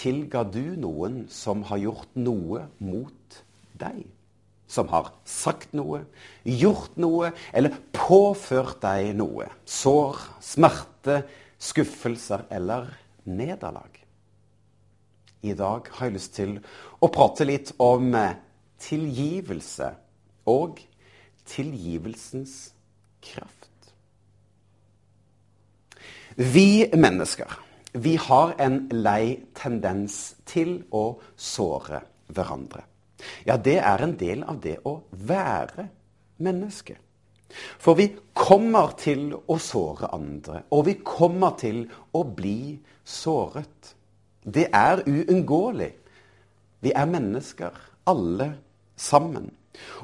tilga du noen som har gjort noe mot deg? Som har sagt noe, gjort noe eller påført deg noe? Sår, smerte, skuffelser eller nederlag? I dag har jeg lyst til å prate litt om tilgivelse og tilgivelsens kraft. Vi mennesker vi har en lei tendens til å såre hverandre. Ja, det er en del av det å være menneske. For vi kommer til å såre andre, og vi kommer til å bli såret. Det er uunngåelig. Vi er mennesker, alle sammen.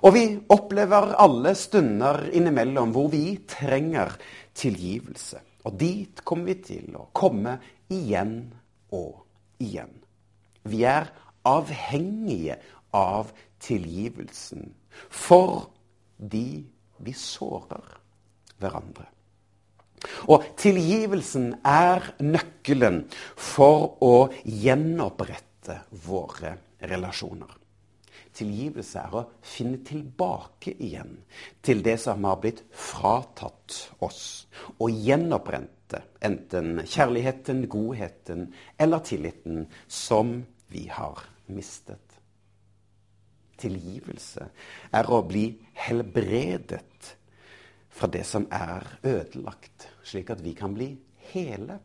Og vi opplever alle stunder innimellom hvor vi trenger tilgivelse. Og dit kommer vi til å komme igjen og igjen. Vi er avhengige av tilgivelsen for de vi sårer hverandre. Og tilgivelsen er nøkkelen for å gjenopprette våre relasjoner. Tilgivelse er å finne tilbake igjen til det som har blitt fratatt oss, og gjenopprette enten kjærligheten, godheten eller tilliten som vi har mistet. Tilgivelse er å bli helbredet fra det som er ødelagt, slik at vi kan bli hele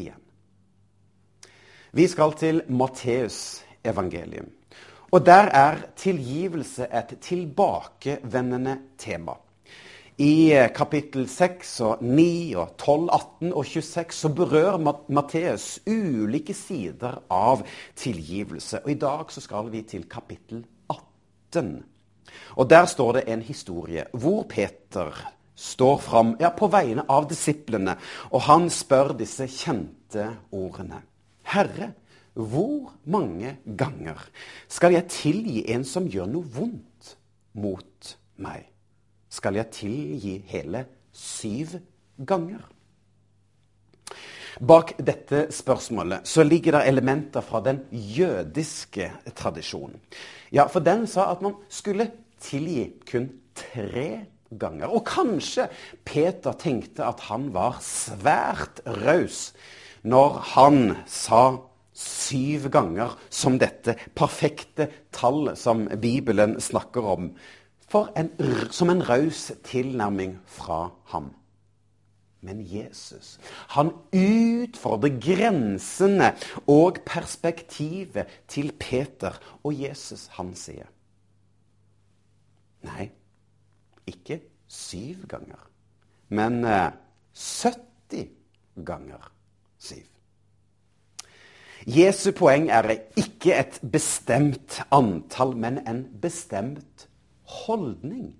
igjen. Vi skal til Matteus evangelium. Og der er tilgivelse et tilbakevendende tema. I kapittel 6 og 9 og 12, 18 og 26 så berører Matteus ulike sider av tilgivelse. Og i dag så skal vi til kapittel 18. Og der står det en historie hvor Peter står fram ja, på vegne av disiplene, og han spør disse kjente ordene. Herre, hvor mange ganger skal jeg tilgi en som gjør noe vondt mot meg? Skal jeg tilgi hele syv ganger? Bak dette spørsmålet så ligger det elementer fra den jødiske tradisjonen. Ja, for den sa at man skulle tilgi kun tre ganger. Og kanskje Peter tenkte at han var svært raus når han sa syv ganger som dette perfekte tallet som Bibelen snakker om, en, som en raus tilnærming fra ham. Men Jesus, han utfordrer grensene og perspektivet til Peter. Og Jesus, han sier Nei, ikke syv ganger, men 70 ganger syv. Jesu poeng er ikke et bestemt antall, men en bestemt holdning.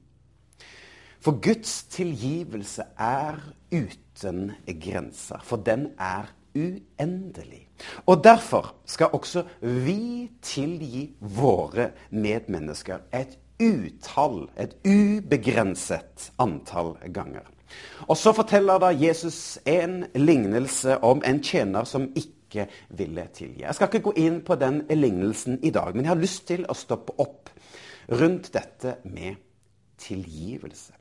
For Guds tilgivelse er uten grenser, for den er uendelig. Og derfor skal også vi tilgi våre medmennesker et utall, et ubegrenset antall ganger. Og så forteller da Jesus en lignelse om en tjener som ikke ville tilgi. Jeg skal ikke gå inn på den lignelsen i dag, men jeg har lyst til å stoppe opp rundt dette med tilgivelse.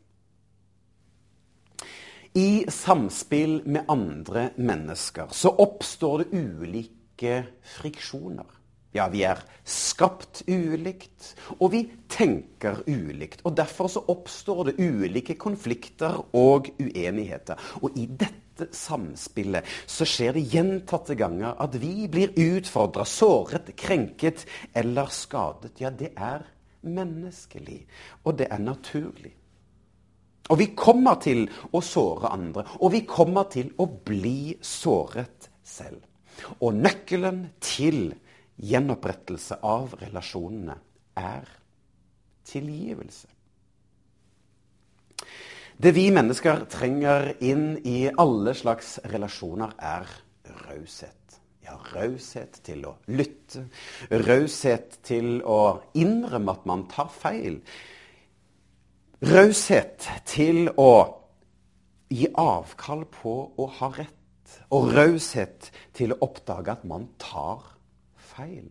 I samspill med andre mennesker så oppstår det ulike friksjoner. Ja, vi er skapt ulikt, og vi tenker ulikt. Og Derfor så oppstår det ulike konflikter og uenigheter. Og i dette samspillet så skjer det gjentatte ganger at vi blir utfordra, såret, krenket eller skadet. Ja, det er menneskelig, og det er naturlig. Og vi kommer til å såre andre, og vi kommer til å bli såret selv. Og nøkkelen til gjenopprettelse av relasjonene er tilgivelse. Det vi mennesker trenger inn i alle slags relasjoner, er raushet. Ja, raushet til å lytte. Raushet til å innrømme at man tar feil. Raushet til å gi avkall på å ha rett. Og raushet til å oppdage at man tar feil.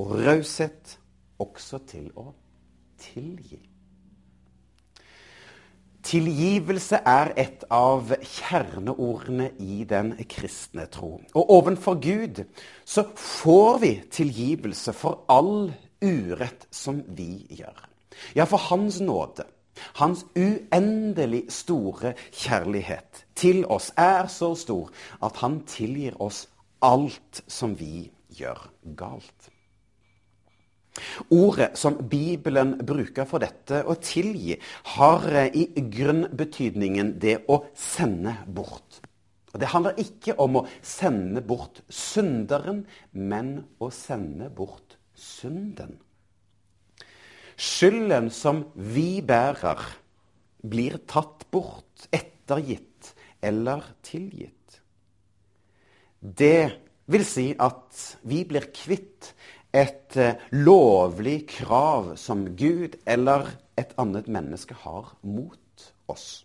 Og raushet også til å tilgi. Tilgivelse er et av kjerneordene i den kristne tro. Og ovenfor Gud så får vi tilgivelse for all urett som vi gjør. Ja, for Hans nåde, Hans uendelig store kjærlighet til oss er så stor at Han tilgir oss alt som vi gjør galt. Ordet som Bibelen bruker for dette, å tilgi, har eh, i grunnbetydningen det å sende bort. Og Det handler ikke om å sende bort synderen, men å sende bort synden. Skylden som vi bærer, blir tatt bort, ettergitt eller tilgitt. Det vil si at vi blir kvitt et eh, lovlig krav som Gud eller et annet menneske har mot oss.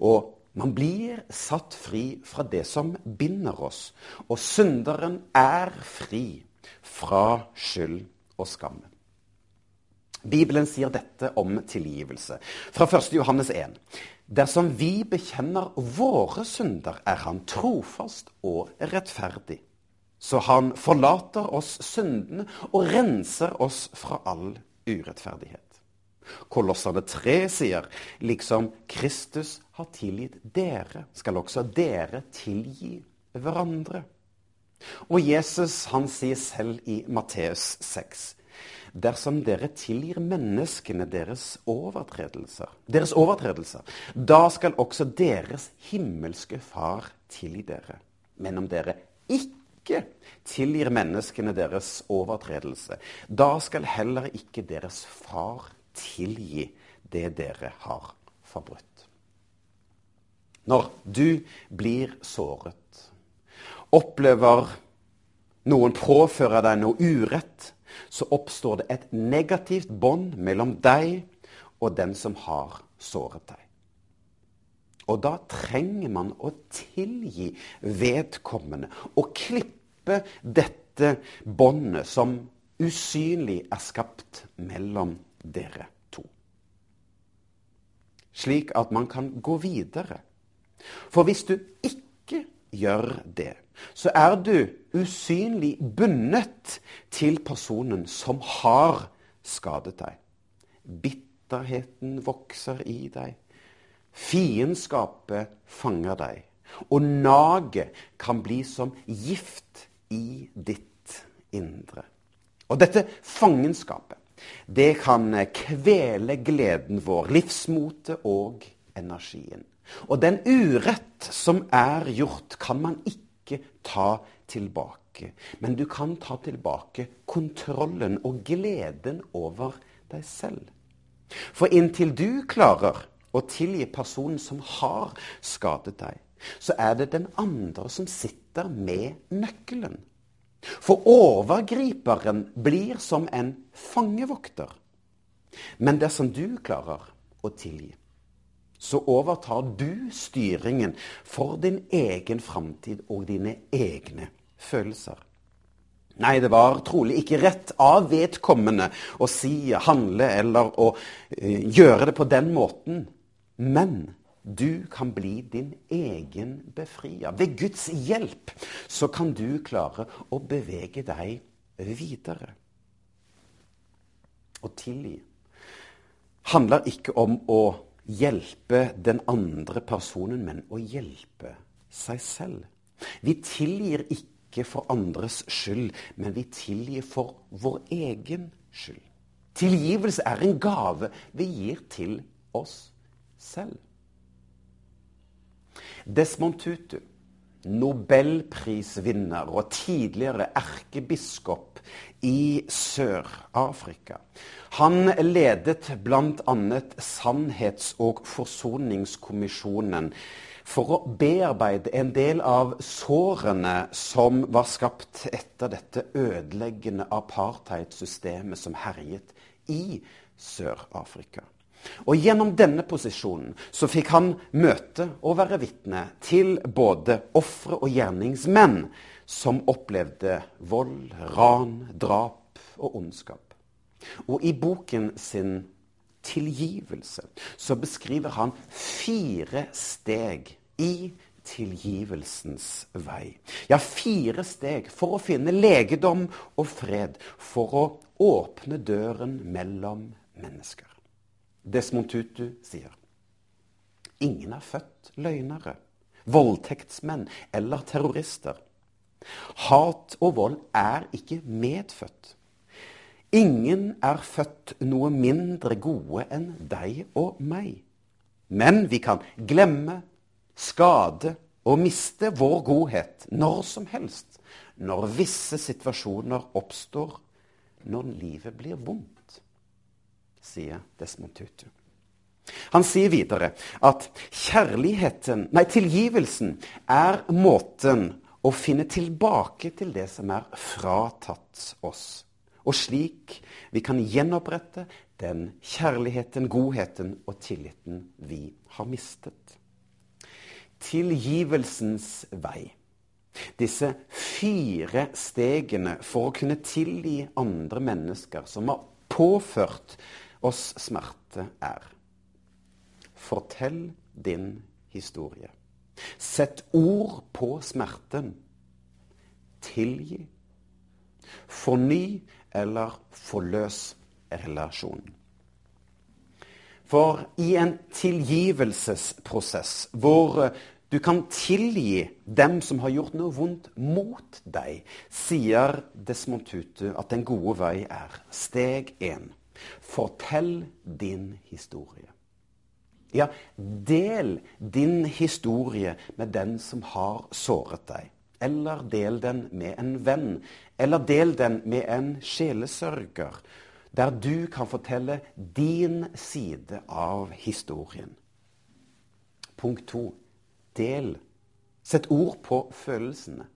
Og man blir satt fri fra det som binder oss. Og synderen er fri fra skyld og skam. Bibelen sier dette om tilgivelse. Fra 1. Johannes 1. Dersom vi bekjenner våre synder, er Han trofast og rettferdig så han forlater oss syndene og renser oss fra all urettferdighet. Kolossene 3 sier liksom Kristus har tilgitt dere, skal også dere tilgi hverandre. Og Jesus han sier selv i Matteus 6 dersom dere tilgir menneskene deres overtredelser, deres overtredelser, da skal også deres himmelske Far tilgi dere. Men om dere ikke ikke tilgir menneskene deres overtredelse, da skal heller ikke deres far tilgi det dere har forbrutt. Når du blir såret, opplever noen påfører deg noe urett, så oppstår det et negativt bånd mellom deg og den som har såret deg. Og da trenger man å tilgi vedkommende og klippe dette båndet som usynlig er skapt mellom dere to. Slik at man kan gå videre. For hvis du ikke gjør det, så er du usynlig bundet til personen som har skadet deg. Bitterheten vokser i deg. Fiendskapet fanger deg, og naget kan bli som gift i ditt indre. Og dette fangenskapet, det kan kvele gleden vår, livsmotet og energien. Og den urett som er gjort, kan man ikke ta tilbake. Men du kan ta tilbake kontrollen og gleden over deg selv. For inntil du klarer og tilgi personen som har skadet deg, så er det den andre som sitter med nøkkelen. For overgriperen blir som en fangevokter. Men dersom du klarer å tilgi, så overtar du styringen for din egen framtid og dine egne følelser. Nei, det var trolig ikke rett av vedkommende å si, handle eller å uh, gjøre det på den måten. Men du kan bli din egen befrier. Ved Guds hjelp så kan du klare å bevege deg videre. Å tilgi handler ikke om å hjelpe den andre personen, men å hjelpe seg selv. Vi tilgir ikke for andres skyld, men vi tilgir for vår egen skyld. Tilgivelse er en gave vi gir til oss selv. Desmond Tutu nobelprisvinner og tidligere erkebiskop i Sør-Afrika. Han ledet bl.a. Sannhets- og forsoningskommisjonen for å bearbeide en del av sårene som var skapt etter dette ødeleggende apartheidsystemet som herjet i Sør-Afrika. Og Gjennom denne posisjonen så fikk han møte og være vitne til både ofre og gjerningsmenn som opplevde vold, ran, drap og ondskap. Og i boken sin 'Tilgivelse' så beskriver han fire steg i tilgivelsens vei. Ja, fire steg for å finne legedom og fred, for å åpne døren mellom mennesker. Desmond Tutu sier ingen er født løgnere, voldtektsmenn eller terrorister. Hat og vold er ikke medfødt. Ingen er født noe mindre gode enn deg og meg. Men vi kan glemme, skade og miste vår godhet når som helst, når visse situasjoner oppstår, når livet blir vondt, sier Desmond Tutu. Han sier videre at kjærligheten, nei, tilgivelsen er måten å finne tilbake til det som er fratatt oss. Og slik vi kan gjenopprette den kjærligheten, godheten og tilliten vi har mistet. Tilgivelsens vei. Disse fire stegene for å kunne tilgi andre mennesker som har påført oss smerte, er Fortell din historie. Sett ord på smerten. Tilgi. Forny eller forløs relasjonen. For i en tilgivelsesprosess hvor du kan tilgi dem som har gjort noe vondt mot deg, sier Desmond Tutu at den gode vei er steg én. Fortell din historie. Ja, del din historie med den som har såret deg. Eller del den med en venn. Eller del den med en sjelesørger. Der du kan fortelle din side av historien. Punkt to. Del. Sett ord på følelsene.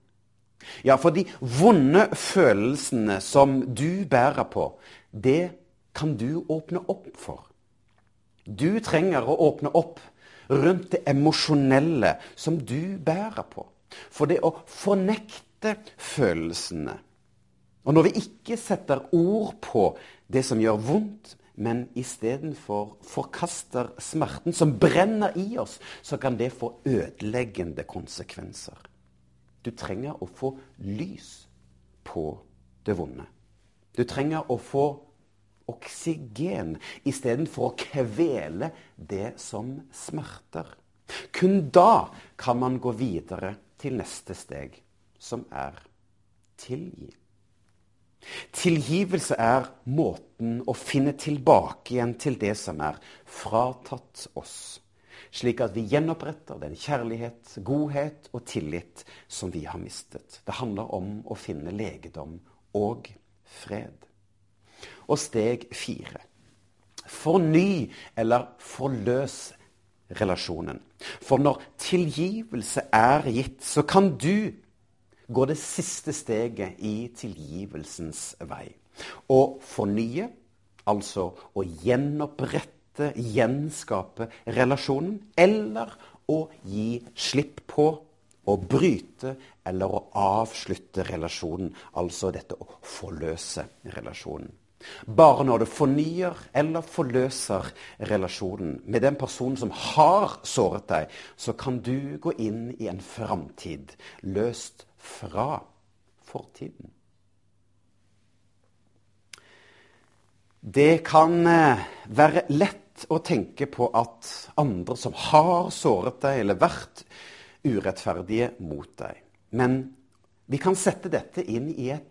Ja, for de vonde følelsene som du bærer på, det kan du åpne opp for. Du trenger å åpne opp rundt det emosjonelle som du bærer på. For det å fornekte følelsene Og når vi ikke setter ord på det som gjør vondt, men istedenfor forkaster smerten som brenner i oss, så kan det få ødeleggende konsekvenser. Du trenger å få lys på det vonde. Du trenger å få oksygen istedenfor å kvele det som smerter. Kun da kan man gå videre til neste steg, som er tilgi. Tilgivelse er måten å finne tilbake igjen til det som er fratatt oss, slik at vi gjenoppretter den kjærlighet, godhet og tillit som vi har mistet. Det handler om å finne legedom og fred. Og steg fire forny eller forløs relasjonen. For når tilgivelse er gitt, så kan du gå det siste steget i tilgivelsens vei. Å fornye, altså å gjenopprette, gjenskape relasjonen, eller å gi slipp på, å bryte eller å avslutte relasjonen. Altså dette å forløse relasjonen. Bare når du fornyer eller forløser relasjonen med den personen som har såret deg, så kan du gå inn i en framtid løst fra fortiden. Det kan eh, være lett å tenke på at andre som har såret deg eller vært urettferdige mot deg. Men vi kan sette dette inn i et